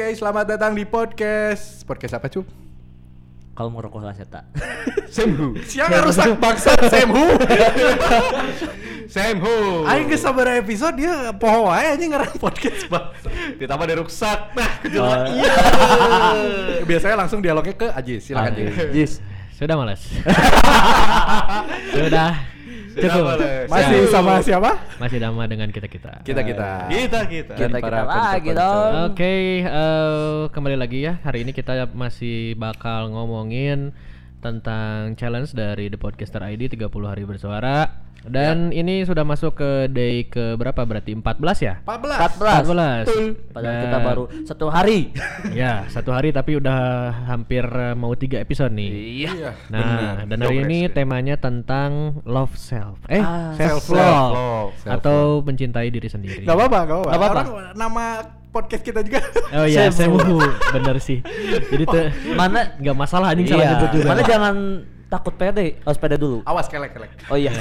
Oke, selamat datang di podcast. Podcast apa, Cup? Kalau mau rokok lah seta. Semhu. Siapa rusak bangsa Semhu? Semhu. Aing geus sabaraha episode dia poho wae anjing ngarang podcast bangsa. Ditambah ada rusak. Nah, kejelas. Oh. Iya. Biasanya langsung dialognya ke Ajis. Silakan, Ajis. Jis. Sudah males. Sudah. Cukup. Masih sama siapa? Masih sama dengan kita-kita. Kita-kita. Kita kita. Dan Kita-kita para lagi konser-konser. dong. Oke, eh, kembali lagi ya. Hari ini kita masih bakal ngomongin tentang challenge dari The Podcaster ID 30 hari bersuara. Dan ini sudah masuk ke day ke berapa berarti? 14 ya? 14. 14. 14. Padahal Dan- kita baru satu hari. Ya, satu hari tapi udah hampir eh, mau tiga episode nih. Iya. Nah, benar. dan hari ini Progres, ya. temanya tentang love self. Eh, Ah, self love Self-love. atau mencintai diri sendiri. Gak apa-apa, gak apa-apa. Orang nama podcast kita juga. Oh iya, Semu. semu. Bener sih. Jadi tuh Mana nggak masalah anjing salah Iya. nyebut juga. Mana jangan takut pede, harus pede dulu. Awas kelek-kelek. Oh iya.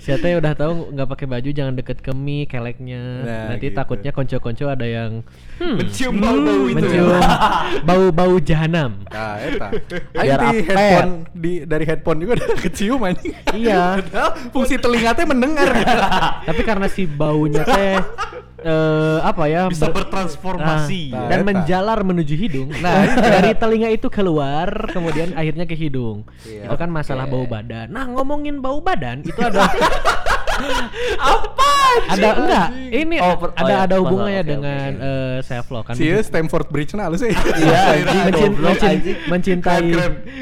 Siapa udah tahu nggak pakai baju jangan deket ke mie keleknya. Nah, Nanti gitu. takutnya konco-konco ada yang hmm, Mencium bau-bau itu mencium ya. bau-bau jahanam. Nah, eta. Biar di apet. headphone di dari headphone juga udah kecium anjing. Iya. Fungsi telinga teh mendengar. Tapi karena si baunya teh eh apa ya Bisa ber- bertransformasi. Nah, Nah, dan menjalar menuju hidung. Nah, dari telinga itu keluar, kemudian akhirnya ke hidung. Iya. Itu kan masalah Oke. bau badan. Nah, ngomongin bau badan itu ada apa? Ada enggak? Ini Oh, per- oh ada ya, ada hubungannya oke, dengan eh, self love kan. Sih, Stamford Bridge nah lu sih. Iya, mencintai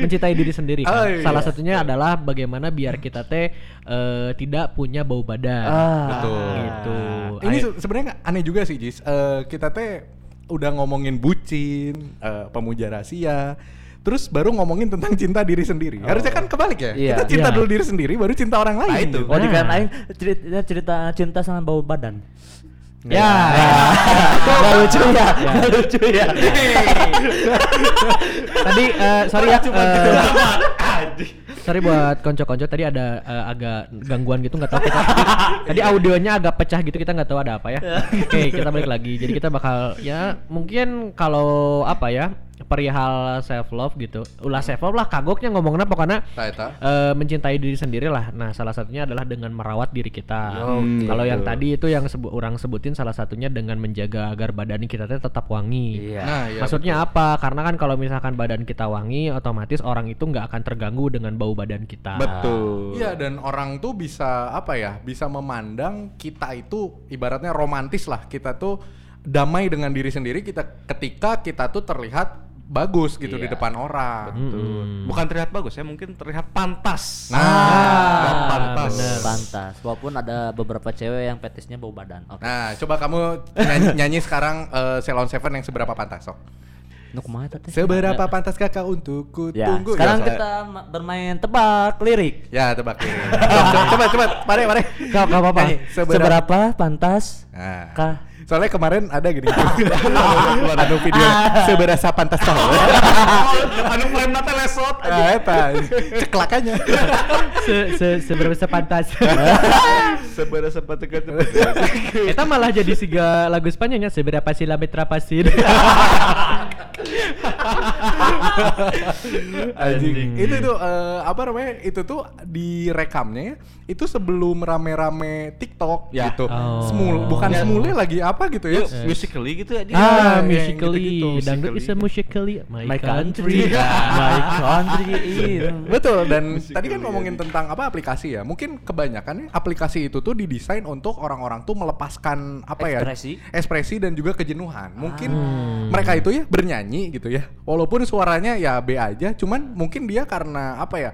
mencintai diri sendiri kan. Oh, iya. Salah satunya adalah bagaimana biar kita teh eh, tidak punya bau badan. Ah. Betul. Gitu. Ini se- sebenarnya aneh juga sih, Jis. Eh, kita teh udah ngomongin bucin, eh, pemuja rahasia, terus baru ngomongin tentang cinta diri sendiri. Harusnya kan kebalik ya. Iya. Kita cinta Iya. dulu diri sendiri, baru cinta orang lain. Nah, itu. gitu. Oh, Nah. aing cerita, cerita cinta sama bau badan. Ya. Gak lucu ya, gak lucu ya. Tadi eh, sorry ya. Anjing. sorry buat konco-konco tadi ada eh, agak gangguan gitu nggak tahu kita. tadi audionya agak pecah gitu kita nggak tahu ada apa ya. Oke, kita balik lagi. Jadi kita bakal ya mungkin kalau apa ya perihal self love gitu. Ulah self love lah kagoknya ngomongnya pokoknya Nah, eta. eh, mencintai diri sendiri lah. Nah, salah satunya adalah dengan merawat diri kita. Oke. Kalau yang tadi itu yang sebu- orang sebutin salah satunya dengan menjaga agar badan kita tetap wangi. Iya. Nah, iya, Maksudnya apa? Karena kan kalau misalkan badan kita wangi, otomatis orang itu nggak akan terganggu dengan bau badan kita. Betul. Iya dan orang tuh bisa apa ya bisa memandang kita itu ibaratnya romantis lah kita tuh damai dengan diri sendiri kita ketika kita tuh terlihat bagus gitu di Iya. depan orang. Mm-mm. Bukan terlihat bagus ya, mungkin terlihat pantas. Nah, Ah, pantas. bener. Pantas. Walaupun ada beberapa cewek yang petisnya bau badan. Oke. Nah, coba kamu nyanyi, nyanyi sekarang eh, Ceylon Seven yang seberapa pantas sok. Seberapa Ya. pantas kakak untuk ku Ya, tunggu? sekarang Ya, kita ma- bermain tebak lirik. Ya tebak ini. coba, coba, coba, mari, mari. Gak, gak apa-apa. Seberapa? Seberapa pantas Nah. kah? Soalnya kemarin ada gini. anu video seberapa pantas kau. anu frame nate lesot Nah, eta ceklakannya. Se se seberapa sepantas. Seberapa sempat dekat Eta malah jadi siga lagu Spanyolnya seberapa sila metra pasir. Anjing. Itu tuh eh, apa namanya? Itu tuh direkamnya ya. Itu sebelum rame-rame TikTok Ya. gitu. Oh. Semul bukan Ya. semule lagi apa gitu ya. musically gitu ya dia. Ah, ah, yang musically. gitu-gitu, Dangdut is a musically. My, My country. country. My country. Iya. Betul dan Musik tadi kan kali ngomongin tentang apa aplikasi ya. Mungkin kebanyakan ya, aplikasi itu tuh didesain untuk orang-orang tuh melepaskan apa ya? Ekspresi. Ekspresi dan juga kejenuhan. Mungkin Hmm. mereka itu ya bernyanyi gitu ya. Walaupun suaranya ya B aja, cuman mungkin dia karena apa ya?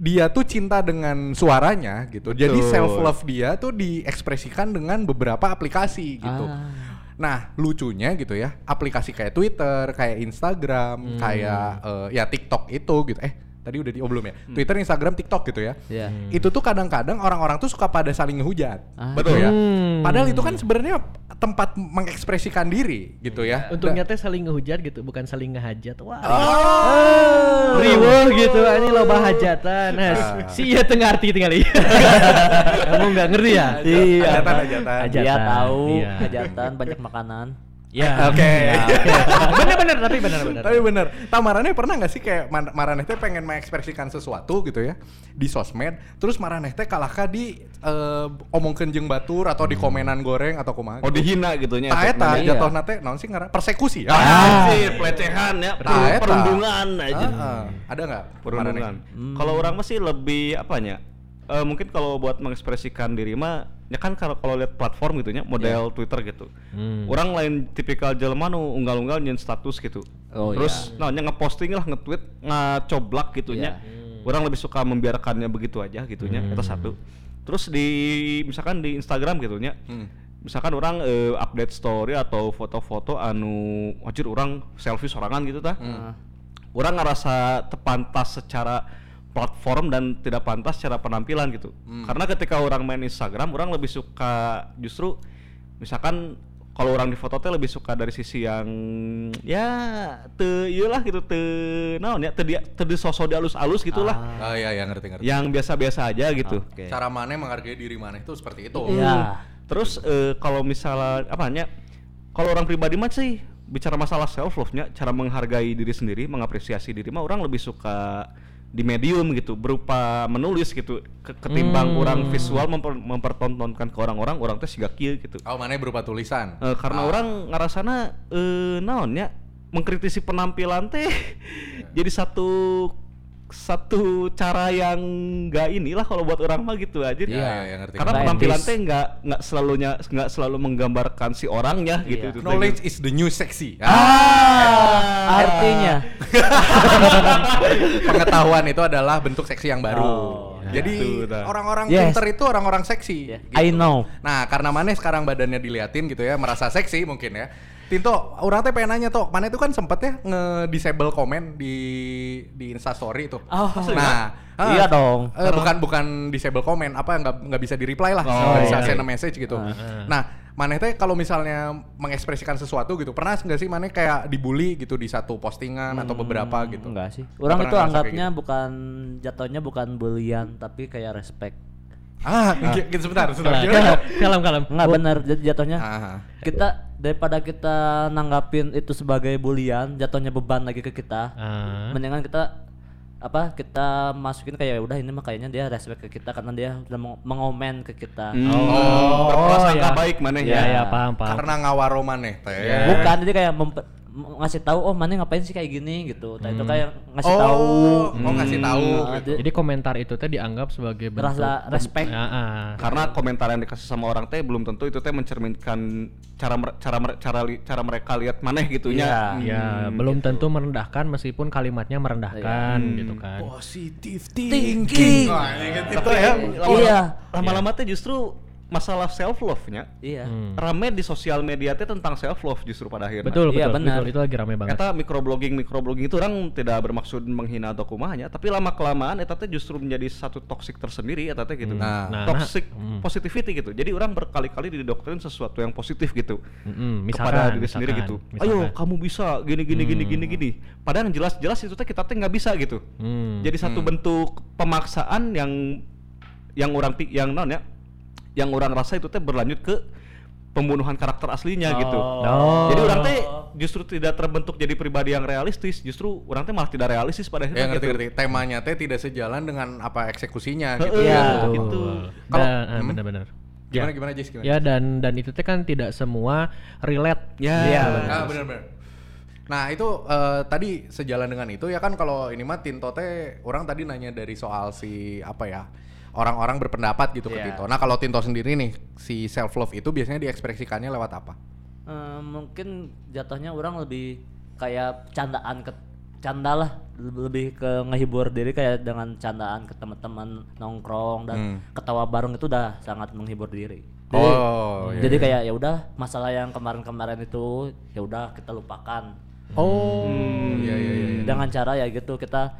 Dia tuh cinta dengan suaranya gitu. Jadi Betul. self love dia tuh diekspresikan dengan beberapa aplikasi gitu. Ah. Nah, lucunya gitu ya, aplikasi kayak Twitter, kayak Instagram, kayak eh, ya TikTok itu gitu. Eh, tadi udah di oh belum ya? Twitter, Instagram, TikTok gitu ya. Iya. Itu tuh kadang-kadang orang-orang tuh suka pada saling ngehujat. Ah. Betul ya? Hmm. Padahal itu kan sebenarnya tempat mengekspresikan diri gitu ya. Untungnya teh saling ngehujat gitu, bukan saling ngehajat. Wah. Oh. Riweuh gitu, ini loba hajatan. Nah, si ieu teu ngarti tinggal ieu. Kamu nggak ngerti ya? Iya. Hajatan, hajatan. Hajatan. Dia tahu Iya. hajatan banyak makanan. Ya. Oke. Bener-bener tapi bener-bener. Tapi bener, Tamaraneh pernah nggak sih kayak Maraneh teh pengen mengekspresikan sesuatu gitu ya di sosmed, terus Maraneh teh kalahkah di eh, omongkeun jeung batur atau di komenan goreng atau kumaha? Oh dihina gitu nya. Tah eta Iya. jatuhna teh naon sih ngaran? Persekusi. Ah, sih pelecehan ya, perundungan aja. Heeh. Ada nggak Perundungan. Kalau orang masih lebih apanya? Eh mungkin kalau buat mengekspresikan diri mah ya kan kalau kalau lihat platform gitu nya model Twitter gitu. Hmm. Orang lain tipikal jelema nu unggal-unggal nyen status gitu. Oh, Terus nah nya ngeposting lah nge-tweet ngacoblak gitu nya. Iya. Orang lebih suka membiarkannya begitu aja gitu nya. Itu satu. Terus di misalkan di Instagram gitu nya. Hmm. Misalkan orang eh, update story atau foto-foto anu wajir orang selfie sorangan gitu tah Hmm. orang ngerasa terpantas secara platform dan tidak pantas secara penampilan gitu. Hmm. Karena ketika orang main Instagram, orang lebih suka justru misalkan kalau orang di foto teh lebih suka dari sisi yang ya te iyalah gitu te naon ya te dia te di sosok di alus-alus gitulah. Oh iya ya ngerti ngerti. Yang biasa-biasa aja gitu. Oke. Cara Maneh menghargai diri Maneh itu seperti itu. Iya. Terus eh, kalau misalnya apa ya? Kalau orang pribadi mah sih bicara masalah self love nya, cara menghargai diri sendiri, mengapresiasi diri mah orang lebih suka di medium gitu, berupa menulis gitu, ke- ketimbang orang visual memper- mempertontonkan ke orang-orang, orang teh siga kieu gitu. Oh Maneh berupa tulisan. Eh, karena Ah. orang ngerasana eh naon ya mengkritisi penampilan teh jadi satu satu cara yang enggak inilah kalau buat orang mah gitu aja. Iya, iya, iya, ngerti. Karena Nggak penampilan teh enggak enggak selalunya enggak selalu menggambarkan si orangnya gitu. Iya. Itu teh Knowledge gitu. is the new sexy. Ah, artinya. Pengetahuan itu adalah bentuk seksi yang baru. Oh, Jadi gitu, orang-orang Yes. pinter itu orang-orang seksi. Yeah, gitu. I know. Nah, karena Maneh sekarang badannya diliatin gitu ya, merasa seksi mungkin ya. Tinto, orang teh pengen nanya tuh, Maneh itu kan sempet ya nge-disable komen di di Instastory itu. Oh, nah, iya ah, dong. eh, bukan bukan disable komen, apa nggak nggak bisa di reply lah, Oh, nggak bisa iya, send iya. a message gitu. Ah. Nah, Maneh teh kalau misalnya mengekspresikan sesuatu gitu, pernah nggak sih Maneh kayak dibully gitu di satu postingan atau beberapa gitu? Enggak sih. Orang itu anggapnya bukan jatuhnya bukan bulian tapi kayak respect. Ah, gitu sebentar, sebentar. Kalem, kalem, kalem. Enggak benar jat- jatuhnya. Ah, Kita daripada kita nanggapin itu sebagai bulian, jatuhnya beban lagi ke kita. Ah. Mendingan kita apa kita masukin kayak "Ya udah ini mah kayaknya dia respect ke kita karena dia udah meng- mengomen ke kita. Hmm, Oh, berprasangka iya. baik mana Iya, ya. iya, paham, paham. karena ngawaro Maneh teh. Iya. Bukan jadi kayak memper- ngasih tahu oh mana ngapain sih kayak gini gitu. Nah, itu kayak ngasih oh, tahu oh ngasih tahu. Ah, gitu. Jadi komentar itu teh dianggap sebagai bentuk Rasa respect. Ya, ah. Karena komentar yang dikasih sama orang teh belum tentu itu teh mencerminkan cara cara cara cara mereka lihat maneh gitunya. Iya. Hmm, Ya, belum tentu merendahkan meskipun kalimatnya merendahkan Iya. gitu kan. Positive Thinking. thinking. Wah, ini kan itu ya. Lama- Iya. Lama-lama teh justru masalah self love nya Iya. Hmm. rame di sosial media teh tentang self love justru pada akhirnya. Betul, Iya, betul, benar. betul. Itu lagi rame banget. Eta microblogging microblogging itu orang tidak bermaksud menghina atau kumahnya, tapi lama kelamaan eta teh justru menjadi satu toksik tersendiri eta teh gitu. Nah. Nah, toxic nah, hmm. positivity gitu. Jadi orang berkali-kali didoktrin sesuatu yang positif gitu. Kepada misalkan, diri sendiri misalkan, gitu. misalkan. Ayo kamu bisa gini gini gini gini gini. Padahal yang jelas-jelas itu teh kita teh nggak bisa gitu. Hmm. Jadi satu bentuk pemaksaan yang yang orang yang non ya, yang orang rasa itu teh berlanjut ke pembunuhan karakter aslinya gitu. Oh. Jadi orang teh justru tidak terbentuk jadi pribadi yang realistis, justru orang teh malah tidak realistis pada Ya akhirnya ngerti gitu. ngerti. Temanya teh tidak sejalan dengan apa eksekusinya gitu. Heeh, Iya. Betul. gitu. Kalau- ah, hmm? benar-benar. Gimana Ya. gimana Jis gimana? Ya dan dan itu teh kan tidak semua relate. Ya. Iya, Ah, benar benar. Nah itu eh, tadi sejalan dengan itu ya kan kalau ini mah Tinto teh orang tadi nanya dari soal si apa ya orang-orang berpendapat gitu ke Iya. Tinto. Nah kalau Tinto sendiri nih si self love itu biasanya diekspresikannya lewat apa? Eh, mungkin jatuhnya orang lebih kayak candaan ke canda lah Leb- lebih ke ngehibur diri kayak dengan candaan ke teman-teman nongkrong dan Hmm. ketawa bareng itu udah sangat menghibur diri. Jadi, Oh, iya, jadi iya. kayak ya udah masalah yang kemarin-kemarin itu ya udah kita lupakan Oh, iya iya iya. dengan cara ya gitu kita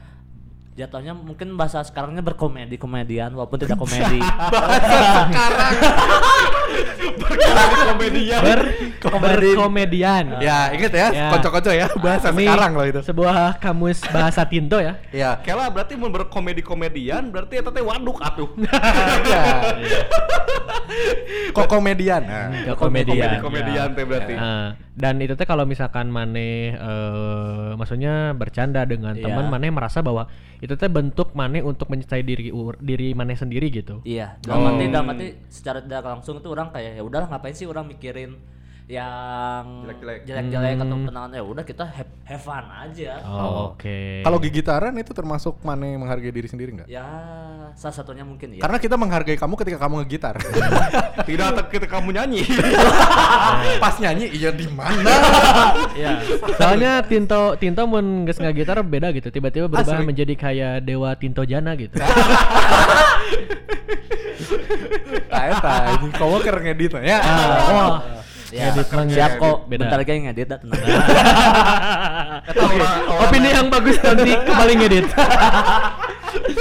jatuhnya mungkin bahasa sekarangnya berkomedi komedian walaupun tidak komedi Komedian. Ber berkomedian. Ya, inget ya, Ya. kocok-kocok ya, bahasa Kami sekarang loh itu. Sebuah kamus bahasa Tinto ya. Iya. Kela berarti mau berkomedi komedian berarti eta teh waduk atuh. Iya. Kok komedian. Nah. Ke komedian. komedian teh berarti. Nah, dan itu teh kalau misalkan Mane eh maksudnya bercanda dengan Iya. teman Mane merasa bahwa itu teh bentuk Mane untuk mencintai diri diri Mane sendiri gitu. Iya, dalam arti dalam arti secara tidak langsung itu orang kayak ya udahlah ngapain sih orang mikirin yang Jelek-jelek. jelek-jelek atau Hmm. kenangan ya udah kita have, have fun aja. Oh, oke. Kalau gigitaran itu termasuk mana yang menghargai diri sendiri nggak? Ya salah satunya mungkin ya. Karena kita menghargai kamu ketika kamu ngegitar. Tidak ketika kamu nyanyi. Pas nyanyi, iya di mana? Iya. Soalnya Tinto Tinto mun geus ngagitar beda gitu. Tiba-tiba berubah Asli. menjadi kayak dewa Tinto Jana gitu. Nah, eta anjing kamu keur ngedit ya. Wah. Ya, Ngedit mah siap ngedit. kok. Beda. Bentar lagi ngedit dah tenang. Oke, Opini yang bagus nanti kembali ngedit.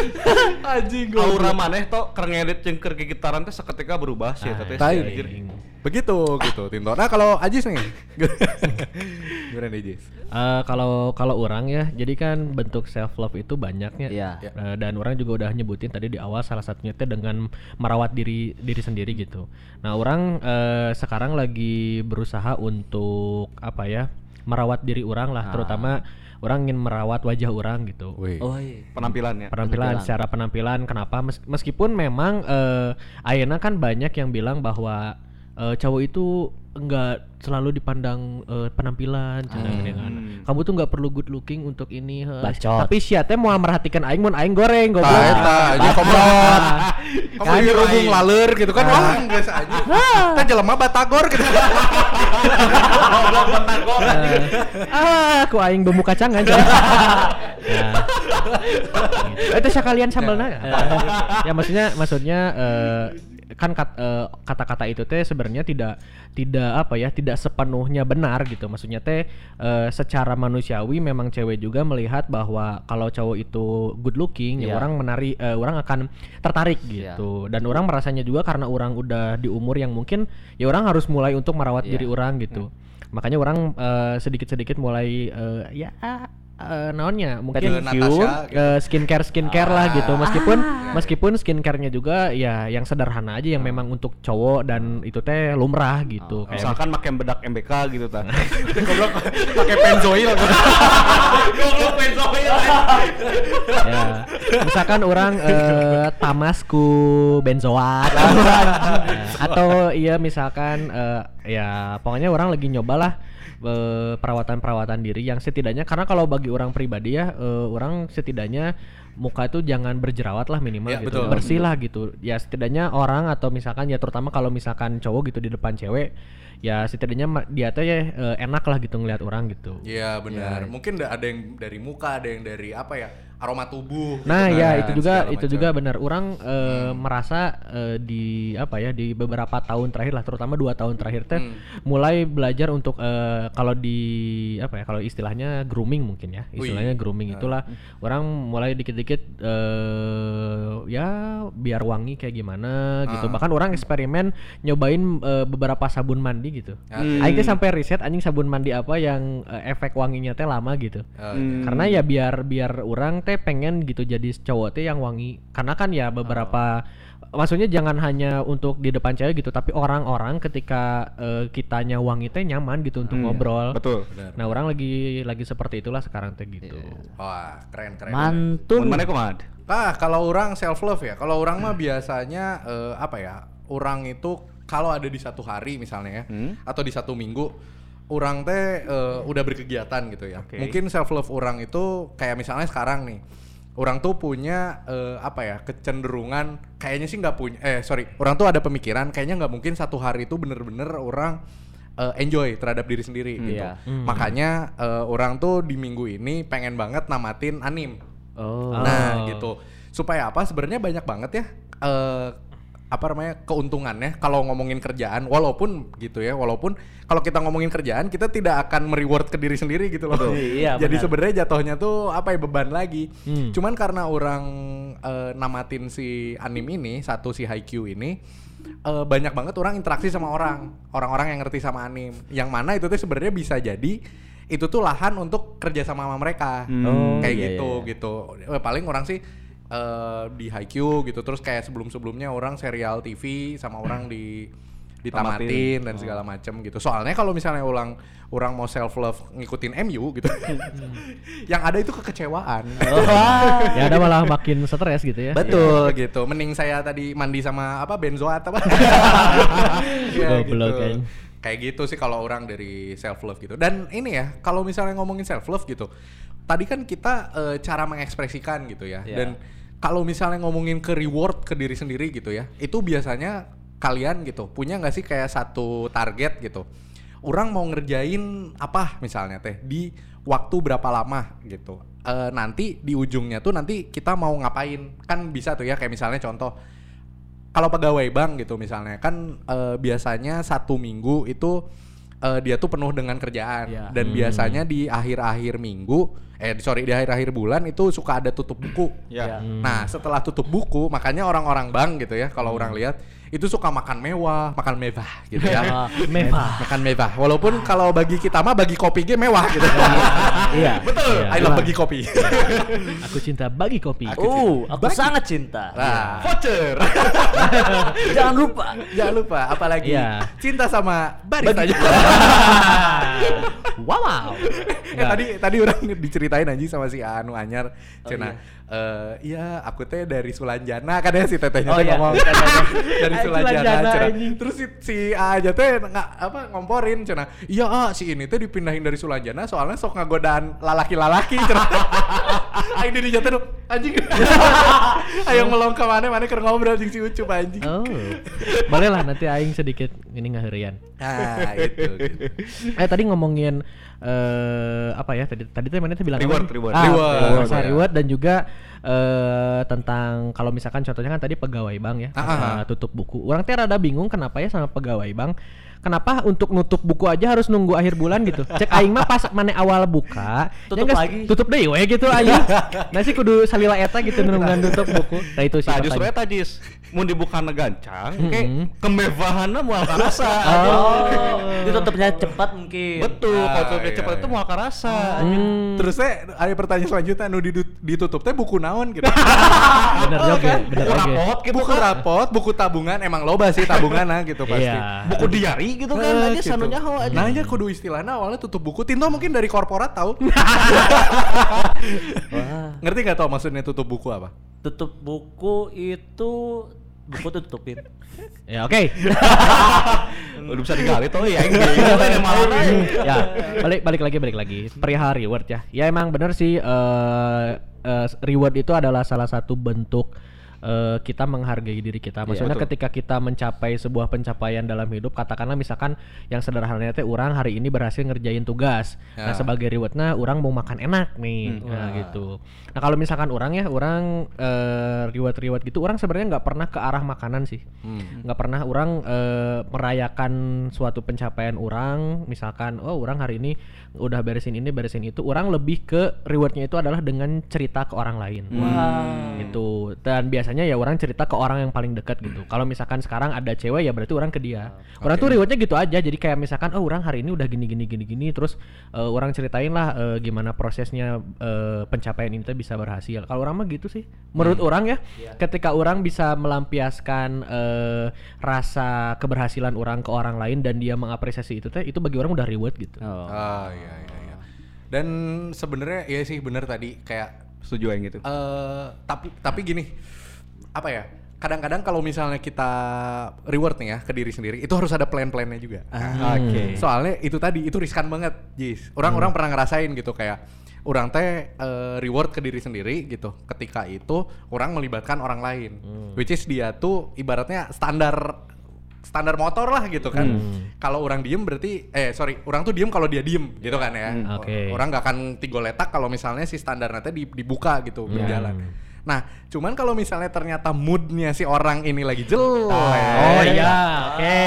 Anjing Aura maneh to keur ngedit jeung keur gigitaran teh seketika berubah sih eta teh. Begitu gitu Tinto. Nah, kalau Ajis nih. Gimana nih, Ajis? Eh, kalau kalau orang ya, jadi kan bentuk self love itu banyaknya. Iya. Eh, dan orang juga udah nyebutin tadi di awal salah satunya itu dengan merawat diri diri sendiri gitu. Nah, orang eh, sekarang lagi berusaha untuk apa ya? merawat diri orang lah, terutama orang ingin merawat wajah orang gitu. Wih. Oh iya. Penampilannya. penampilan Penampilan. secara penampilan kenapa Mes- meskipun memang eh Ayana kan banyak yang bilang bahwa eh, cowok itu enggak selalu dipandang eh, penampilan cara dengan kamu tuh nggak perlu good looking untuk ini. Bacot. tapi sia teh mau merhatikan aing mun aing goreng goblok Tah eta anjing komplot. Kamu Kan ini rubung aing. laler gitu kan. Wah, geus anjing. Teh jelema batagor gitu. ah aku aing bumbu kacang aja itu sekalian sambelnya ya maksudnya maksudnya eh, kan eh, kata-kata itu teh sebenarnya tidak tidak apa ya tidak sepenuhnya benar gitu maksudnya teh eh, secara manusiawi memang cewek juga melihat bahwa kalau cowok itu good looking ya Iya. orang menari eh, orang akan tertarik Iya. gitu dan orang merasanya juga karena orang udah di umur yang mungkin ya orang harus mulai untuk merawat Iya. diri orang gitu makanya orang sedikit-sedikit mulai eh, ya eh, naonnya? Mungkin Ke Natasha gitu. eh, skincare skincare lah gitu. Meskipun meskipun skincarenya juga ya yang sederhana aja yang memang untuk cowok dan itu teh lumrah gitu. Kayak Misalkan makan bedak MBK gitu ta. Goblok. Pakai penzoil. Goblok pensoil. ya. Misalkan orang eh, tamasku benzoat Nah, atau iya misalkan eh, ya pokoknya orang lagi nyobalah perawatan-perawatan diri yang setidaknya karena kalau bagi orang pribadi ya eh, orang setidaknya muka itu jangan berjerawat lah minimal Ya, gitu betul. bersih lah gitu ya setidaknya orang atau misalkan ya terutama kalau misalkan cowok gitu di depan cewek ya setidaknya dia tuh ya eh, enak lah gitu ngeliat orang gitu Iya benar. Mungkin da- ada yang dari muka, ada yang dari apa ya? Aroma tubuh. Nah gitu ya kan, itu juga itu macam. juga benar. Orang eh, merasa eh, di apa ya di beberapa tahun terakhir lah, terutama dua tahun terakhir teh Hmm. mulai belajar untuk eh, kalau di apa ya kalau istilahnya grooming mungkin ya istilahnya grooming itulah orang mulai dikit-dikit eh ya biar wangi kayak gimana gitu. Ah. Bahkan orang eksperimen nyobain eh, beberapa sabun mandi gitu. Hmm. Aing teh sampai riset anjing sabun mandi apa yang eh, efek wanginya teh lama gitu. Oh, Hmm. Karena ya biar biar orang teh pengen gitu jadi cowok teh yang wangi. Karena kan ya beberapa maksudnya jangan hanya untuk di depan cewek gitu, tapi orang-orang ketika eh, kitanya wangi teh nyaman gitu untuk ngobrol. Betul. Benar. Nah, orang lagi lagi seperti itulah sekarang teh gitu. Wah, keren keren. Mantun. Mana kumaha? Nah, kalau orang self love ya. Kalau orang mah biasanya eh, apa ya? Orang itu kalau ada di satu hari misalnya ya, Hmm. atau di satu minggu, orang teh eh, udah berkegiatan gitu ya. Oke. Mungkin self love orang itu kayak misalnya sekarang nih. Orang tuh punya eh, apa ya kecenderungan kayaknya sih nggak punya eh sorry orang tuh ada pemikiran kayaknya nggak mungkin satu hari itu bener-bener orang eh, enjoy terhadap diri sendiri gitu Iya. makanya eh, orang tuh di minggu ini pengen banget namatin anim Oh. Nah, gitu. Supaya apa? Sebenarnya banyak banget ya eh apa namanya keuntungannya kalau ngomongin kerjaan walaupun gitu ya walaupun kalau kita ngomongin kerjaan kita tidak akan mereward ke diri sendiri gitu loh Iya, jadi benar. sebenarnya jatuhnya tuh apa ya beban lagi Hmm. cuman karena orang eh, namatin si anim ini satu si Haikyuu ini eh, banyak banget orang interaksi sama orang, orang-orang yang ngerti sama anim. Yang mana itu tuh sebenarnya bisa jadi itu tuh lahan untuk kerja sama sama mereka. Oh, kayak iya, gitu iya. gitu. Eh, paling orang sih eh, di Haikyuu gitu terus kayak sebelum-sebelumnya orang serial TV sama orang di ditamatin Tamatin. dan segala macem gitu. Soalnya kalau misalnya orang orang mau self love ngikutin MU gitu, yang ada itu kekecewaan. ya ada malah makin stres gitu ya. Betul gitu. Mending saya tadi mandi sama apa benzoat apa. ya, gitu. kan. Kayak gitu sih kalau orang dari self love gitu. Dan ini ya, kalau misalnya ngomongin self love gitu. Tadi kan kita eh, cara mengekspresikan gitu ya. Iya. Dan kalau misalnya ngomongin ke reward ke diri sendiri gitu ya. Itu biasanya kalian gitu punya nggak sih kayak satu target gitu. Orang mau ngerjain apa misalnya teh di waktu berapa lama gitu. Eh, nanti di ujungnya tuh nanti kita mau ngapain kan bisa tuh ya kayak misalnya contoh kalau pegawai bank gitu misalnya kan eh, biasanya satu minggu itu eh, dia tuh penuh dengan kerjaan Iya. dan biasanya di akhir-akhir minggu eh sorry di akhir-akhir bulan itu suka ada tutup buku. Ya. Nah setelah tutup buku makanya orang-orang bank gitu ya kalau orang lihat itu suka makan mewah, makan mewah gitu ya. Ah, mewah. makan mewah. Walaupun kalau bagi kita mah bagi kopi ge mewah gitu. Iya. Betul. Iya. I love bagi kopi. Aku cinta bagi kopi. Oh, aku Bagi. sangat cinta. Nah, Voucher. Jangan lupa. jangan lupa apalagi Iya. cinta sama barista. wow. Eh, tadi tadi orang diceritain aja sama si Anu Anyar cina eh iya aku teh dari Sulanjana kan ya si tetehnya Oh, teh iya. ngomong dari Sulanjana cina. terus si, si A aja teh nggak apa ngomporin cina iya ah si ini teh dipindahin dari Sulanjana soalnya sok ngagodaan lalaki-lalaki cina Aing di jatuh tuh anjing ayo ngelong ke mana mana ngobrol jeung si Ucup anjing Oh. Boleh lah nanti aing sedikit ini ngaherian. nah itu gitu. Eh tadi ngomongin eh apa ya tadi tadi tuh mana tuh bilang Reward, reward. Ah, Reward, reward, ya. reward dan juga eh tentang kalau misalkan contohnya kan tadi pegawai bank ya Ah, ah. eh, tutup buku. Orang teh rada bingung kenapa ya sama pegawai bank. Kenapa untuk nutup buku aja harus nunggu akhir bulan gitu? Cek aing mah pas mana awal buka, Tutup ya lagi. Tutup deh we gitu aing. nah sih kudu salila eta gitu nungguan tutup buku. Nah itu sih. Nah justru eta jis mau dibuka gancang, Mm-mm. kayak kemewahannya mau karasa. Oh, ditutupnya cepat mungkin. Betul, Ah, kalau tutupnya iya, cepat iya. itu mau karasa. Hmm. Terus teh ada pertanyaan selanjutnya nu ditutup teh buku naon gitu. bener juga, bener Buku juga. rapot gitu buku kan. rapot, buku tabungan emang loba sih tabungan gitu pasti. Iya. Buku diari gitu kan aja gitu. sanunya ho aja. Nah, aja kudu istilahnya awalnya tutup buku. Tinto mungkin dari korporat tahu. Wah, Ngerti nggak tau maksudnya tutup buku apa? tutup buku itu buku tuh tutupin. Ya oke. Udah bisa digali tuh ya ya balik balik lagi balik lagi perihal reward ya ya emang bener sih eh eh, reward itu adalah salah satu bentuk eh, kita menghargai diri kita. Maksudnya betul. ketika kita mencapai sebuah pencapaian dalam hidup katakanlah misalkan yang sederhananya teh orang hari ini berhasil ngerjain tugas. Nah Ya. sebagai rewardnya orang mau makan enak nih. Nah gitu. Nah kalau misalkan orang ya orang eh, reward reward gitu orang sebenarnya nggak pernah ke arah makanan sih. Hmm. nggak pernah orang eh, merayakan suatu pencapaian orang misalkan oh orang hari ini udah beresin ini beresin itu orang lebih ke rewardnya itu adalah dengan cerita ke orang lain. Wah. gitu. Dan biasanya ya orang cerita ke orang yang paling dekat gitu. Kalau misalkan sekarang ada cewek ya berarti orang ke dia. Orang tuh rewardnya gitu aja. Jadi kayak misalkan oh orang hari ini udah gini gini gini gini. Terus eh, orang ceritain lah eh, gimana prosesnya eh, pencapaian ini tuh bisa berhasil. Kalau orang mah gitu sih. Menurut orang ya ketika orang bisa melampiaskan eh, rasa keberhasilan orang ke orang lain dan dia mengapresiasi itu teh itu bagi orang udah reward gitu. Oh. Ah iya iya iya. Dan sebenarnya iya sih bener tadi kayak Setuju yang gitu. eh tapi tapi gini apa ya? Kadang-kadang kalau misalnya kita reward nih ya ke diri sendiri, itu harus ada plan-plannya juga. Ah. Oke. Soalnya itu tadi itu riskan banget, Jis. Orang-orang pernah ngerasain gitu kayak orang teh eh, reward ke diri sendiri gitu. Ketika itu orang melibatkan orang lain, which is dia tuh ibaratnya standar standar motor lah gitu kan. Kalau orang diem berarti eh sorry, orang tuh diem kalau dia diem gitu kan ya. Hmm, oke. Orang nggak akan tiga letak kalau misalnya si standarnya teh di- dibuka gitu berjalan. Nah, cuman kalau misalnya ternyata moodnya si orang ini lagi jelek. Oh iya, oke.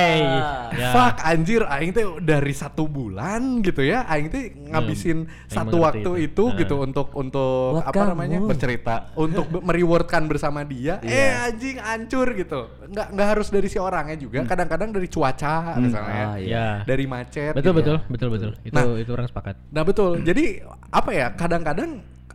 Ya. Fuck anjir aing teh dari satu bulan gitu ya aing teh ngabisin aing satu waktu itu. itu, gitu untuk untuk Buat apa kamu. namanya bercerita untuk merewardkan bersama dia Iya. eh anjing hancur gitu nggak nggak harus dari si orangnya juga kadang-kadang dari cuaca misalnya Ah, iya. Ya. dari macet Betul gitu betul, ya. betul betul. Itu Nah. itu orang sepakat. nah betul jadi apa ya kadang-kadang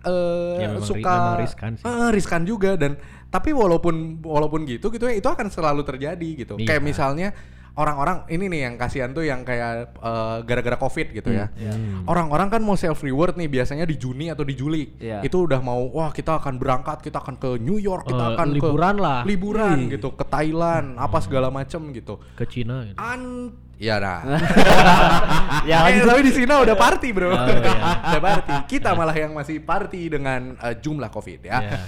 eh Ya, ri- suka riskan sih. Eh, riskan juga dan tapi walaupun walaupun gitu gitu ya itu akan selalu terjadi gitu Iya. kayak misalnya orang-orang ini nih yang kasihan tuh yang kayak eh, gara-gara covid gitu ya Hmm. orang-orang kan mau self reward nih biasanya di Juni atau di Juli Iya. itu udah mau wah kita akan berangkat kita akan ke New York kita Eh, akan liburan ke lah. liburan gitu ke Thailand apa segala macem gitu Ke Cina gitu. an ya nah Ya, eh, tapi di sini udah party bro Oh, iya. udah party kita malah yang masih party dengan eh, jumlah covid ya Iya.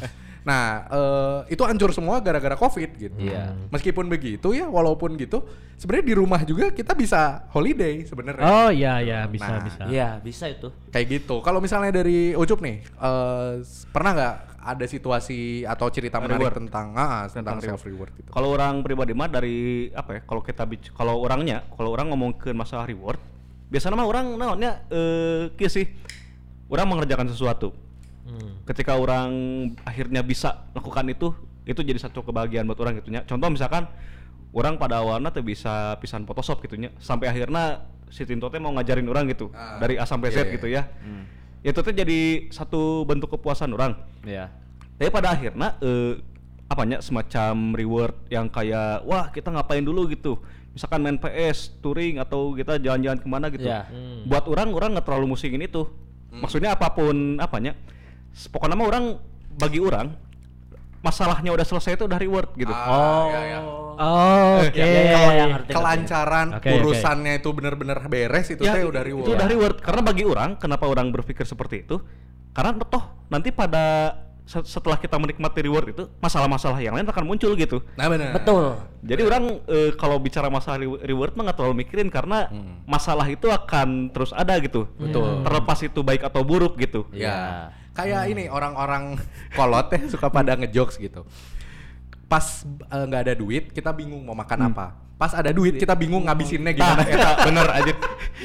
Nah, eh, itu hancur semua gara-gara Covid gitu. Iya. Meskipun begitu ya, walaupun gitu, sebenarnya di rumah juga kita bisa holiday sebenarnya. Oh iya iya bisa Nah, bisa. Iya, bisa itu. Kayak gitu. Kalau misalnya dari Ucup nih, eh, s- pernah nggak ada situasi atau cerita menarik Reward. tentang ah, tentang, Tentang self reward gitu? Kalau orang pribadi mah dari apa ya? Kalau kita kalau orangnya, kalau orang ngomongin masalah reward, biasanya mah orang naonnya eh kieu sih. Orang mengerjakan sesuatu. Hmm. Ketika orang akhirnya bisa melakukan itu, itu jadi satu kebahagiaan buat orang gitunya. Contoh misalkan orang pada awalnya tuh bisa pisan Photoshop gitunya, sampai akhirnya si Tinto teh mau ngajarin orang gitu Ah, dari A sampai iya, Z iya. gitu ya. Itu tuh jadi satu bentuk kepuasan orang. Iya. Tapi pada akhirnya eh, apanya semacam reward yang kayak wah kita ngapain dulu gitu. Misalkan main PS, touring atau kita jalan-jalan ke mana gitu. Iya. Hmm. Buat orang orang nggak terlalu musingin itu. Maksudnya apa pun apanya. Pokoknya mah orang bagi orang masalahnya udah selesai itu udah reward gitu. Ah, ya, ya. Oh, Oke. Ya, ya, ya, kalau yang ngerti. Kelancaran oke. urusannya itu benar-benar beres itu Ya, teh udah reward. Itu udah reward karena bagi orang kenapa orang berpikir seperti itu? Karena toh nanti pada se- setelah kita menikmati reward itu masalah-masalah yang lain akan muncul gitu. Nah, benar. Betul. Jadi orang eh, kalau bicara masalah re- reward mah nggak terlalu mikirin karena masalah itu akan terus ada gitu. Betul. Terlepas itu baik atau buruk gitu. Ya. Kayak ini orang-orang kolot ya suka pada ngejokes gitu. Pas eh, nggak ada duit, kita bingung mau makan apa. Pas ada duit, kita bingung ngabisinnya gimana. Nah, bener aja.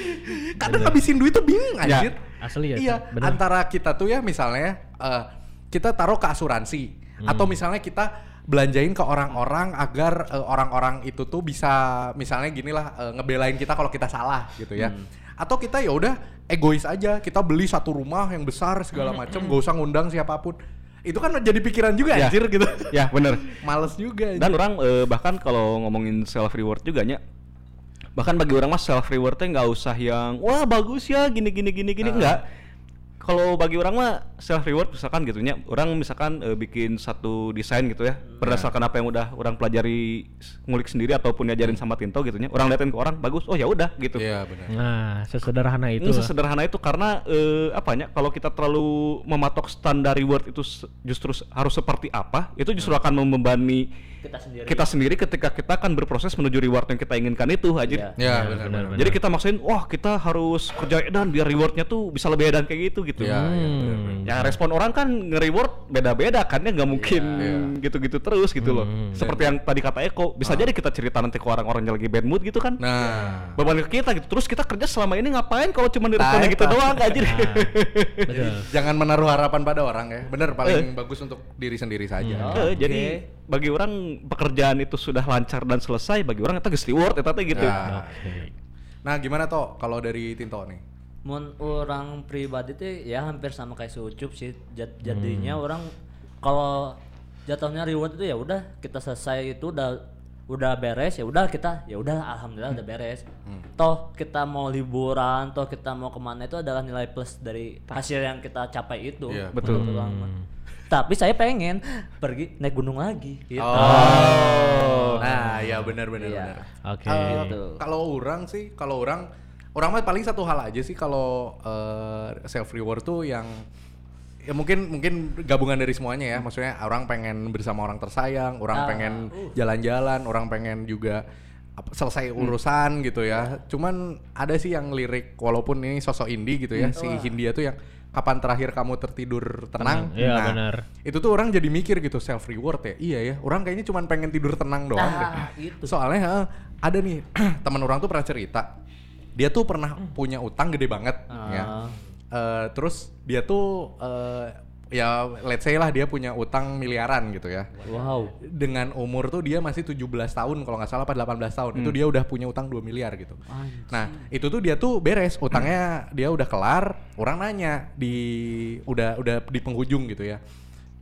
Kadang ngabisin duit tuh bingung Ya, anjir. asli ya, Iya, bener. antara kita tuh ya misalnya eh, kita taruh ke asuransi Hmm. atau misalnya kita belanjain ke orang-orang agar eh, orang-orang itu tuh bisa misalnya gini lah eh, ngebelain kita kalau kita salah gitu ya. Hmm. Atau kita ya udah egois aja, kita beli satu rumah yang besar segala Hmm. macam, gak usah ngundang siapa pun. Itu kan jadi pikiran juga Ya. anjir gitu. Ya bener. Males juga. anjir. Dan orang eh, bahkan kalau ngomongin self reward juga nya bahkan bagi orang mas self rewardnya nggak usah yang wah bagus ya gini gini gini gini Ah. enggak kalau bagi orang mah self reward misalkan gitu nya orang misalkan eh, bikin satu desain gitu ya berdasarkan apa yang udah orang pelajari ngulik sendiri ataupun diajarin sama Tinto gitu nya orang liatin ke orang bagus oh ya udah gitu Iya benar. Nah, sesederhana itu. itu sesederhana itu karena eh, apanya kalau kita terlalu mematok standar reward itu justru harus seperti apa itu justru akan membebani Kita sendiri. kita sendiri ketika kita akan berproses menuju reward yang kita inginkan itu aja Iya. Ya, Ya, benar benar, benar. jadi kita maksain wah kita harus kerja edan biar rewardnya tuh bisa lebih edan kayak gitu gitu Iya, iya, benar, benar. Hmm. ya respon orang kan nge-reward beda-beda kan ya nggak mungkin Iya. gitu-gitu terus gitu loh Hmm. seperti yang tadi kata Eko bisa jadi kita cerita nanti ke orang-orang yang lagi bad mood gitu kan Nah, beban ke kita gitu terus kita kerja selama ini ngapain kalau cuma Nah, direspon gitu doang anjir Betul. jangan menaruh harapan pada orang ya. Bener Eh. paling bagus untuk diri sendiri saja. Oke. Eh, jadi bagi orang pekerjaan itu sudah lancar dan selesai bagi orang itu geus reward eta teh gitu. Oke. Nah, gimana toh kalau dari Tinto nih? Mun orang pribadi tuh ya hampir sama kayak si Ucup sih. Jad- jadinya orang kalau jatuhnya reward itu ya udah kita selesai itu udah udah beres ya udah kita ya udah alhamdulillah udah beres. Toh kita mau liburan, toh kita mau ke mana itu adalah nilai plus dari hasil yang kita capai itu. Iya, betul. Mah. Tapi saya pengen pergi naik gunung lagi gitu. Oh. Nah, ya benar benar Iya. benar. Oke. Eh, Gitu. kalau orang sih, kalau orang orang mah paling satu hal aja sih kalau self reward tuh yang ya mungkin mungkin gabungan dari semuanya ya. Maksudnya orang pengen bersama orang tersayang, orang Ah, pengen uh. jalan-jalan, orang pengen juga apa, selesai urusan gitu ya. Cuman ada sih yang lirik walaupun ini sosok indie gitu ya, si Hindia tuh yang kapan terakhir kamu tertidur tenang? Iya, benar. Itu tuh orang jadi mikir gitu self reward ya. Iya ya, orang kayaknya cuman pengen tidur tenang doang Nah, deh. gitu. Soalnya ha, ada nih teman orang tuh pernah cerita. Dia tuh pernah punya utang gede banget ya. Ah. Eh, terus dia tuh eh, ya let's say lah dia punya utang miliaran gitu ya Wow. dengan umur tuh dia masih 17 tahun kalau nggak salah apa 18 tahun itu dia udah punya utang 2 miliar gitu. Anjing. Nah, itu tuh dia tuh beres utangnya dia udah kelar, orang nanya di udah udah di penghujung gitu ya.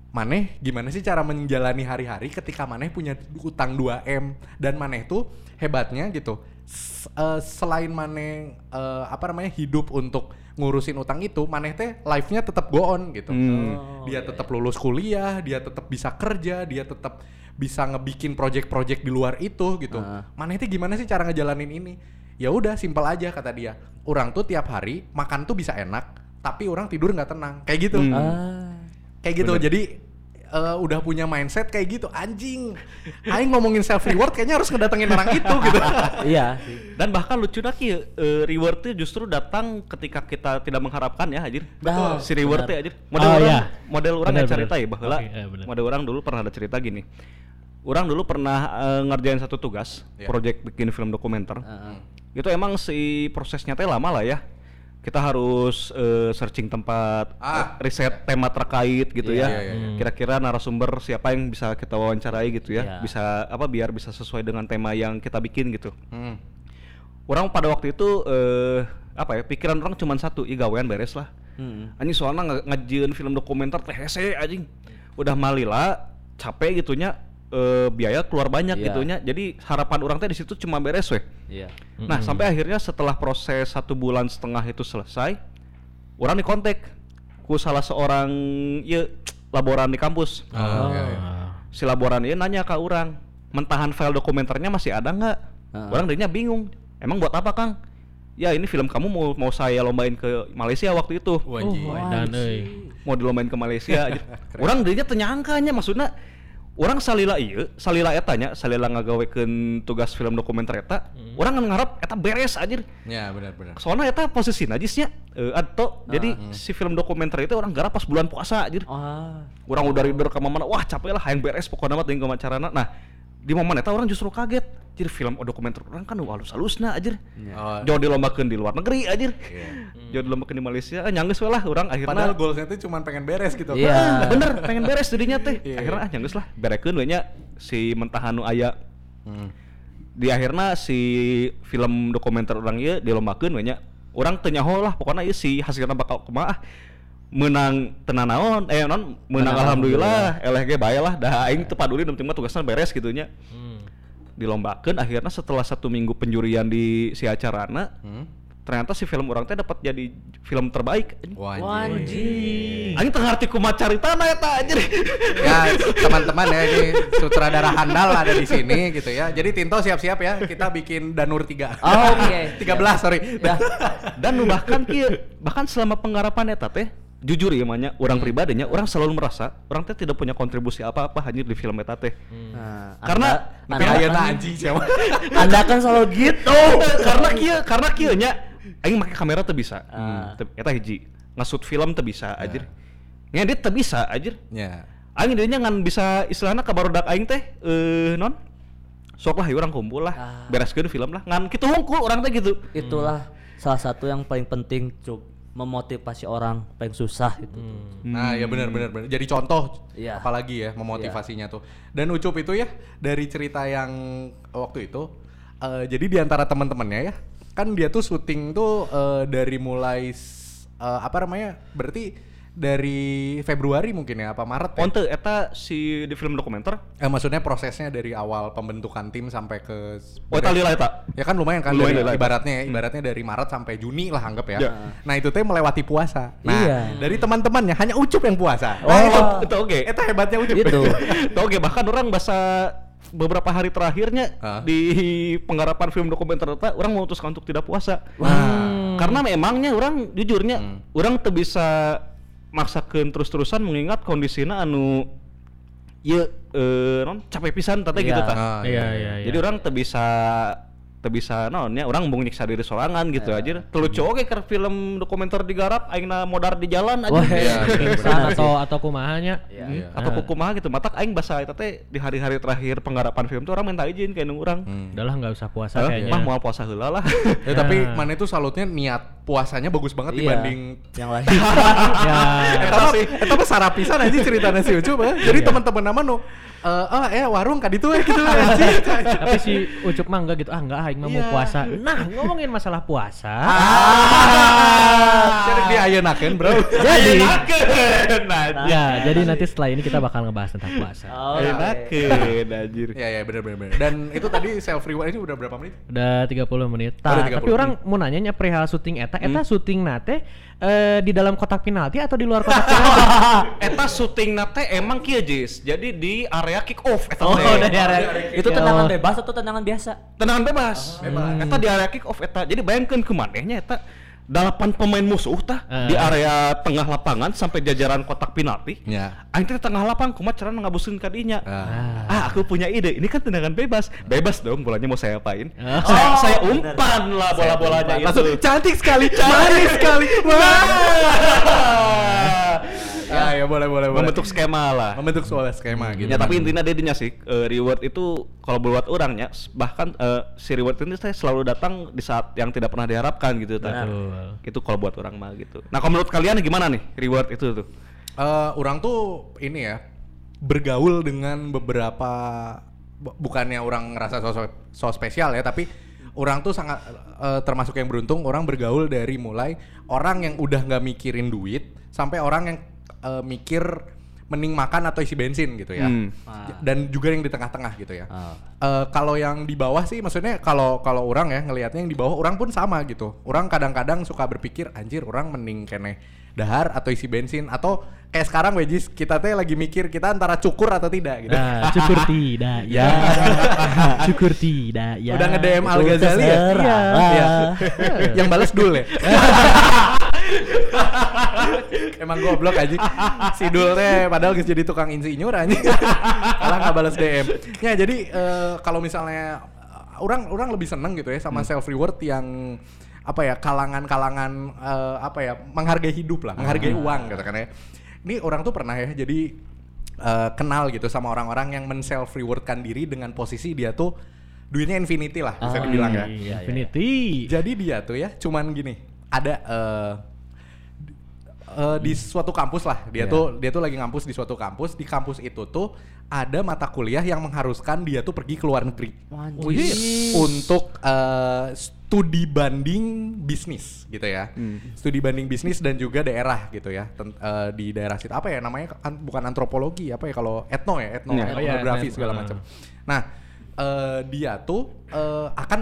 Maneh gimana sih cara menjalani hari-hari ketika Maneh punya utang 2M dan Maneh tuh hebatnya gitu. s- eh, selain Maneh eh, apa namanya hidup untuk ngurusin utang itu, Maneh teh life-nya tetap go on gitu. Hmm. dia tetap lulus kuliah, dia tetap bisa kerja, dia tetap bisa ngebikin project-project di luar itu gitu. Ah. Maneh teh gimana sih cara ngejalanin ini? Ya udah simpel aja kata dia. Orang tuh tiap hari makan tuh bisa enak, tapi orang tidur nggak tenang. Kayak gitu. Hmm. Ah. Kayak gitu. Jadi eh, udah punya mindset kayak gitu. Anjing. Aing ngomongin self reward kayaknya harus ngedatengin orang itu gitu. iya. Dan bahkan lucu dah Ki, eh, rewardnya justru datang ketika kita tidak mengharapkan ya Hajir. Betul. Si rewardnya. Hajir. Model Oh, orang, iya. model orang Benar, yang cerita ya bahwa eh, benar. model orang dulu pernah ada cerita gini. Orang dulu pernah eh, ngerjain satu tugas, Iya. project bikin film dokumenter. Heeh. Itu emang si prosesnya teh lama lah ya. Kita harus eh, searching tempat, Ah. eh, riset tema terkait gitu Iya, ya. iya, iya. Kira-kira narasumber siapa yang bisa kita wawancarai gitu ya. Iya. Bisa apa biar bisa sesuai dengan tema yang kita bikin gitu. Hmm. Orang pada waktu itu eh apa ya pikiran orang cuma satu, ih gawean beres lah. Hmm. Anjing soalnya nge ngajieun film dokumenter teh hese anjing. Udah malila, capek gitunya eh biaya keluar banyak Iya. gitunya. Jadi harapan orang teh di situ cuma beres weh. Iya. Nah, sampai akhirnya setelah proses satu bulan setengah itu selesai, orang dikontak ku salah seorang ya laboran di kampus. Ah, iya, iya. Si laboran ini nanya ke orang, mentahan file dokumenternya masih ada nggak? Ah. Orang dirinya bingung. Emang buat apa Kang? Ya ini film kamu mau mau saya lombain ke Malaysia waktu itu. Wajib. Oh, euy. Mau dilombain ke Malaysia. aja. orang dirinya tenyangkanya maksudnya orang salila iya, salila eta nya, salila ngagawekeun tugas film dokumenter eta, orang kan ngarep eta beres anjir. Ya, benar-benar. Soalnya eta posisi najisnya eh atau jadi si film dokumenter itu orang garap pas bulan puasa anjir. Ah. Orang udah reader ke mana wah capek lah yang beres pokoknya mah teuing carana. Nah, di momen eta orang justru kaget. Jadi film dokumenter orang kan halus-halusna anjir. Oh, Jauh dilombakeun di luar negeri anjir. Iya. Jauh dilombakeun di Malaysia, eh, nyanggeus we lah orang akhirnya Padahal goalsnya tuh cuma pengen beres gitu. Iya. Ah, bener pengen beres jadinya teh. Iya, akhirnya ah nyanggeus lah berekeun we nya si mentahan nu aya Hmm. di akhirnya si film dokumenter orang ieu dilombakeun we nya orang teu nyaho lah pokoknya ieu si hasilna bakal kumaha menang tenan naon eh non menang Menang alhamdulillah eleh ge bae lah dah aing teu paduli nu penting mah tugasna beres gitu nya Hmm. dilombakeun akhirnya setelah satu minggu penjurian di si acarana Hmm. ternyata si film orang teh dapat jadi film terbaik Wajib. Aing teu ngarti kumaha caritana eta anjir ya teman-teman ya ini sutradara handal ada di sini gitu ya. Jadi Tinto siap-siap ya kita bikin Danur 3. Oh, oke. 13 sorry. Dah. dan bahkan kieu bahkan selama penggarapan eta teh jujur ya manya orang Hmm. pribadinya orang selalu merasa orang teh tidak punya kontribusi apa-apa hanya di film eta teh. Nah, Karena- anda, anda, anjing siapa? anda kan selalu gitu. karena kieu karena kieu nya aing make kamera teu bisa. Ah. Teu- eta hiji. Ngasut film teu bisa anjir. Ngedit teu bisa anjir. Ya. aing dinya ngan bisa istilahna kabarudak aing teh eh non? Sok lah orang kumpul lah. Ah. bereskeun film lah. Ngan kitu hungkul orang teh gitu. Itulah salah satu yang paling penting cuk memotivasi orang paling susah itu. Nah, ya benar benar benar. Jadi contoh Iya. apalagi ya memotivasinya tuh. Dan Ucup itu ya dari cerita yang waktu itu eh, jadi di antara teman-temannya ya, kan dia tuh syuting tuh eh, dari mulai eh, apa namanya? Berarti dari Februari mungkin ya apa Maret ya? Onte eta si di film dokumenter Eh, maksudnya prosesnya dari awal pembentukan tim sampai ke Oh eta lila eta Ya kan lumayan kan Lumayan dari, ibaratnya ya, ibaratnya dari Maret sampai Juni lah anggap ya. Ya. Nah, itu teh melewati puasa. Nah, Iya. dari teman-temannya hanya Ucup yang puasa. Oh. Nah, itu, itu oke Eta hebatnya Ucup. Itu. Itu oke bahkan orang bahasa beberapa hari terakhirnya Ah. di penggarapan film dokumenter eta orang memutuskan untuk tidak puasa Wah. karena memangnya orang jujurnya Hmm. orang tuh bisa maksakeun terus-terusan mengingat kondisinya anu ya eh non capek pisan tete gitu Iya. tah. Ah, Iya iya iya. Jadi orang tuh bisa bisa naonnya orang mau nyiksa diri sorangan gitu Iya. aja. Telucu oge ke film dokumenter digarap aingna modar di jalan aja. Wah, Iya, Pingsan atau atau kumahanya. Iya. Iya. atau kumaha gitu matak aing basa eta teh di hari-hari terakhir penggarapan film tuh orang minta izin kayak orang Hmm. Udahlah nggak usah puasa Hah? kayaknya. mah mau puasa heula lah Ya, tapi Nah. mana itu salutnya niat puasanya bagus banget Iya. dibanding yang lain. ya. Eta mah eta mah sarapisan aja ceritanya si Ucup ya. Jadi teman-teman nama nu eh ah eh warung ka ditu we gitu. Tapi si Ucup mah enggak gitu. Ah enggak aing mah mau Iya. puasa. Nah, ngomongin masalah puasa. Ah. Jadi dia ayeuna-keun, Bro. Jadi nah, ya, jadi nanti setelah ini kita bakal ngebahas tentang puasa. Oh, enakeun anjir Iya iya benar benar. Dan itu tadi self reward ini udah berapa menit? Udah 30 menit. Oh, udah Tah, 30 tapi orang mau nanya nya perihal syuting eta, eta syuting nate eh, di dalam kotak penalti atau di luar kotak penalti? eta syuting nate emang kieu Jis jadi di area kick off eta Oh, teh. udah di area. Itu Ya tendangan Allah. bebas atau tendangan biasa? tendangan bebas. Eta di area kick off eta. Jadi bayangkeun ke manehnya eta delapan pemain musuh tah Eh. di area tengah lapangan sampai jajaran kotak penalti. Ya. Aing teh di tengah lapang kumaha cara ngabuskeun ka dinya. Ah. Ah, aku punya ide. Ini kan tendangan bebas. Bebas dong bolanya mau saya apain? Oh. Saya, saya bener. umpan lah bola-bolanya itu. Langsung cantik sekali, manis sekali. Wah. Ah, ya boleh boleh boleh. Membentuk skema lah. membentuk sebuah skema gitu. Ya tapi intinya dedinya sih eh, reward itu kalau buat orangnya bahkan eh, si reward ini saya selalu datang di saat yang tidak pernah diharapkan gitu. Betul. Itu kalau buat orang mah gitu. Nah, kalau menurut kalian gimana nih reward itu tuh? Eh, orang tuh ini ya bergaul dengan beberapa bu- bukannya orang ngerasa sosok so spesial ya tapi orang tuh sangat eh, termasuk yang beruntung orang bergaul dari mulai orang yang udah nggak mikirin duit sampai orang yang eh, mikir mending makan atau isi bensin gitu ya Hmm. Ah. dan juga yang di tengah-tengah gitu ya Ah. Eh, kalau yang di bawah sih maksudnya kalau kalau orang ya ngelihatnya yang di bawah orang pun sama gitu. Orang kadang-kadang suka berpikir anjir orang mending kene dahar atau isi bensin atau kayak sekarang wejis kita teh lagi mikir kita antara cukur atau tidak gitu. Nah, syukur tidak ya. syukur tidak ya. Udah nge-DM Al Ghazali ya? terserah. Iya. yang balas dul ya. Emang goblok aja. Si Dul teh padahal geus jadi tukang insinyur aja. Malah nggak balas DM. Ya jadi eh, kalau misalnya eh, orang orang lebih seneng gitu ya sama self reward yang apa ya kalangan-kalangan eh, apa ya menghargai hidup lah, menghargai uang gitu kan ya. Ini orang tuh pernah ya jadi eh, kenal gitu sama orang-orang yang men self rewardkan diri dengan posisi dia tuh duitnya infinity lah bisa Ah, dibilang ya. iya, iya. Infinity. Jadi dia tuh ya cuman gini, ada eh eh, di suatu kampus lah. Dia Iya. tuh dia tuh lagi ngampus di suatu kampus. Di kampus itu tuh ada mata kuliah yang mengharuskan dia tuh pergi ke luar negeri untuk eh, studi banding bisnis gitu ya. Studi banding bisnis dan juga daerah gitu ya. Ten- eh, di daerah situ apa ya namanya An- bukan antropologi apa ya kalau etno ya, etno, Iya. etnografi Iya, segala etno. macam. Nah, eh, dia tuh eh, akan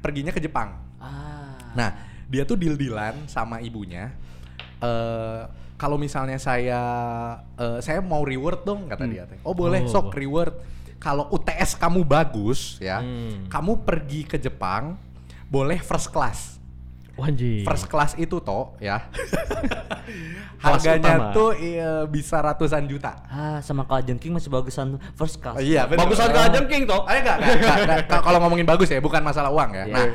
perginya ke Jepang. Ah. Nah, dia tuh deal-dealan sama ibunya. Eh kalau misalnya saya eh, saya mau reward dong kata dia teh. Oh boleh, Oh. sok reward. Kalau UTS kamu bagus ya, Hmm. kamu pergi ke Jepang boleh first class. Wanji. First class itu toh ya. Harganya utama. tuh iya, bisa ratusan juta. Ah, sama kalajengking masih bagusan first class. Oh, iya, bener. Bagusan Oh. kalajengking toh. Enggak, enggak, enggak, enggak. Ka- Kalau ngomongin bagus ya, bukan masalah uang ya. Iya. Nah,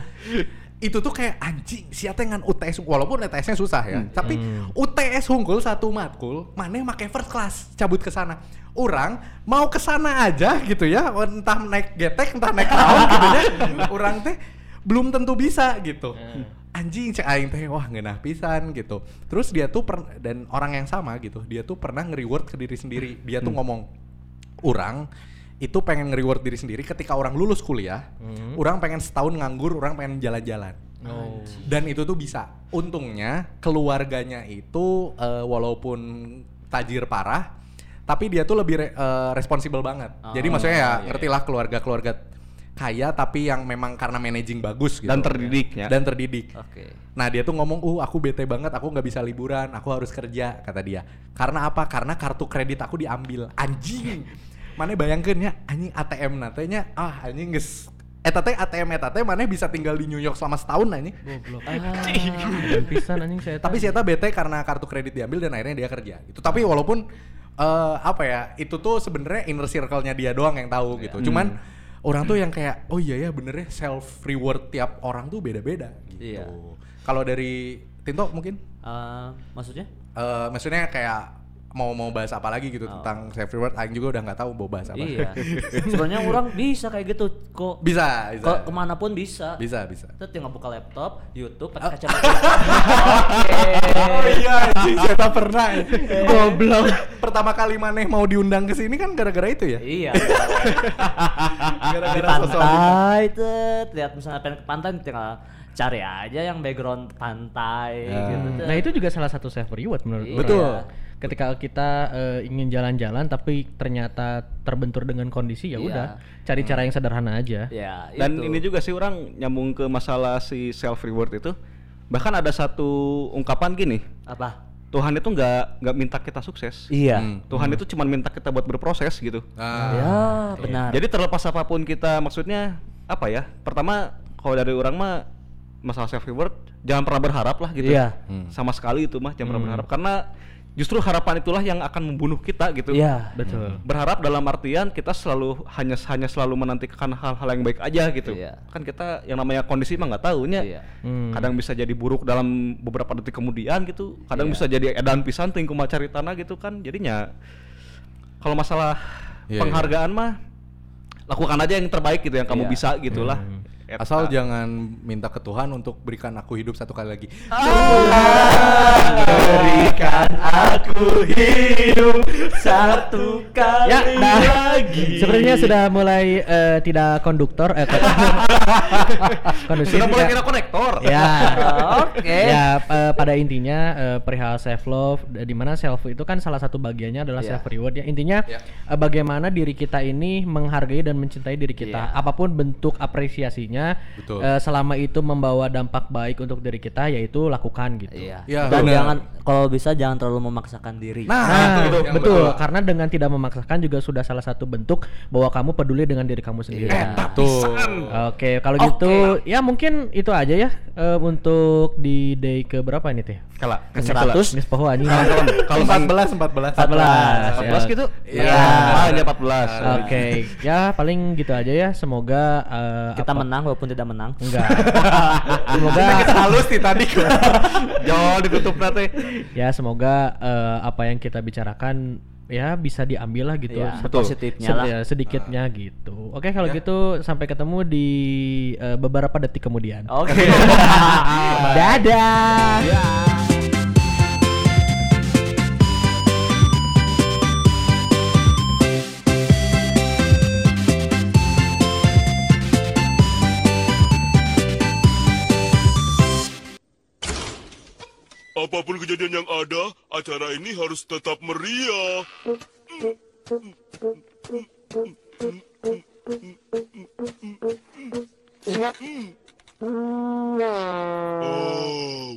itu tuh kayak anjing siapa dengan UTS walaupun UTS-nya susah ya. Tapi UTS unggul satu matkul, mana make first class cabut ke sana. Orang mau ke sana aja gitu ya, entah naik getek, entah naik naon gitu ya. Orang teh belum tentu bisa gitu. Anjing cek aing teh wah ngeunah pisan gitu. Terus dia tuh per, dan orang yang sama gitu, dia tuh pernah nge-reward ke diri sendiri. Dia tuh ngomong orang itu pengen nge-reward diri sendiri ketika orang lulus kuliah, orang pengen setahun nganggur, orang pengen jalan-jalan. Oh. Dan itu tuh bisa. Untungnya keluarganya itu eh, walaupun tajir parah, tapi dia tuh lebih re- eh, responsibel banget. Jadi Oh, maksudnya ya iya, ngerti lah keluarga-keluarga kaya tapi yang memang karena managing bagus gitu. Dan terdidik ya. Dan terdidik. Oke. Nah dia tuh ngomong, uh aku bete banget, aku nggak bisa liburan, aku harus kerja, kata dia. Karena apa? Karena kartu kredit aku diambil. Anjing. Mana bayangkeun ya, anjing ATM natenya, ah anjing geus Eta teh ATM eta teh mana bisa tinggal di New York selama setahun anjing. Goblok. Ah. Pisan anjing saya. Tapi si Eta bete karena kartu kredit diambil dan akhirnya dia kerja gitu. Tapi walaupun eh apa ya? Itu tuh sebenarnya inner circle-nya dia doang yang tahu gitu. Cuman orang tuh yang kayak oh iya ya bener ya self reward tiap orang tuh beda-beda gitu. Iya. Kalau dari Tinto mungkin Eh, maksudnya? eh maksudnya kayak mau mau bahas apa lagi gitu Oh. tentang self reward Aing juga udah nggak tahu mau bahas apa. Iya. Sebenarnya orang bisa kayak gitu kok. bisa, bisa. Kok ke mana pun bisa. Bisa, bisa. Kita tinggal buka laptop, YouTube, pakai kacamata. Oke. Oh iya, anjing saya pernah. Goblok. Pertama kali maneh mau diundang ke sini kan gara-gara itu ya? Iya. Gara-gara sosok pantai tet, lihat misalnya pengen ke pantai tinggal cari aja yang background pantai Ya. gitu. Nah itu juga salah satu self reward menurut Iya. Betul. Ketika kita eh, ingin jalan-jalan tapi ternyata terbentur dengan kondisi ya Iya. udah cari cara yang sederhana aja. Dan itu. ini juga sih orang nyambung ke masalah si self reward itu. Bahkan ada satu ungkapan gini, apa? Tuhan itu nggak nggak minta kita sukses. Iya. Hmm. Tuhan itu cuma minta kita buat berproses gitu. Ah, Ya, benar. Jadi terlepas apa pun kita maksudnya apa ya? Pertama kalau dari orang mah masalah self reward jangan pernah berharap lah gitu. Iya. Hmm. Sama sekali itu mah jangan pernah berharap karena justru harapan itulah yang akan membunuh kita gitu. Iya. Betul. Berharap dalam artian kita selalu hanya hanya selalu menantikan hal-hal yang baik aja gitu. Iya. Kan kita yang namanya kondisi mah nggak tahunya. Iya. Hmm. Kadang bisa jadi buruk dalam beberapa detik kemudian gitu. Kadang Iya. bisa jadi edan pisan ting kumaha cari tanah gitu kan. Jadinya kalau masalah Iya, penghargaan mah lakukan aja yang terbaik gitu yang kamu Iya. bisa gitulah. Eta. Asal jangan minta ke Tuhan untuk berikan aku hidup satu kali lagi. Berikan aku hidup satu kali Ya, nah, lagi. sepertinya sudah mulai eh, tidak konduktor, eh, kondusif. Sudah mulai ya. kira konektor. Ya, Oke. Ya, eh, pada intinya eh, perihal self love, di mana self itu kan salah satu bagiannya adalah Iya. self reward ya. Intinya Ya. eh, bagaimana diri kita ini menghargai dan mencintai diri kita, Iya. apa pun bentuk apresiasinya, Betul. eh, selama itu membawa dampak baik untuk diri kita, yaitu lakukan gitu. Iya. Ya, Dan benar. jangan kalau bisa jangan terlalu memaksakan diri. Nah, Nah, itu yang betul, betul. karena dengan tidak memaksakan juga sudah salah satu bentuk bahwa kamu peduli dengan diri kamu sendiri. Iya. Tuh. Oke, kalau gitu ya mungkin itu aja ya eh, untuk di day ke berapa ini teh? Kala, Ke kala. 100. Nis poho anjing. Kalau 14 14 14. 14 gitu? Iya. Ah, hanya 14. Oke, ya paling gitu aja ya. Semoga eh, Kita apa- menang walaupun tidak menang. Enggak. semoga halus nih tadi. Jangan ditutup nanti. ya semoga eh, apa yang kita bicarakan ya bisa diambil lah gitu. Iya, Betul. positifnya Sed- lah. ya, sedikitnya gitu. Oke, kalau Ya. gitu sampai ketemu di eh, beberapa detik kemudian. Oke. Dadah. Apa pun kejadian yang ada, acara ini harus tetap meriah. Oh.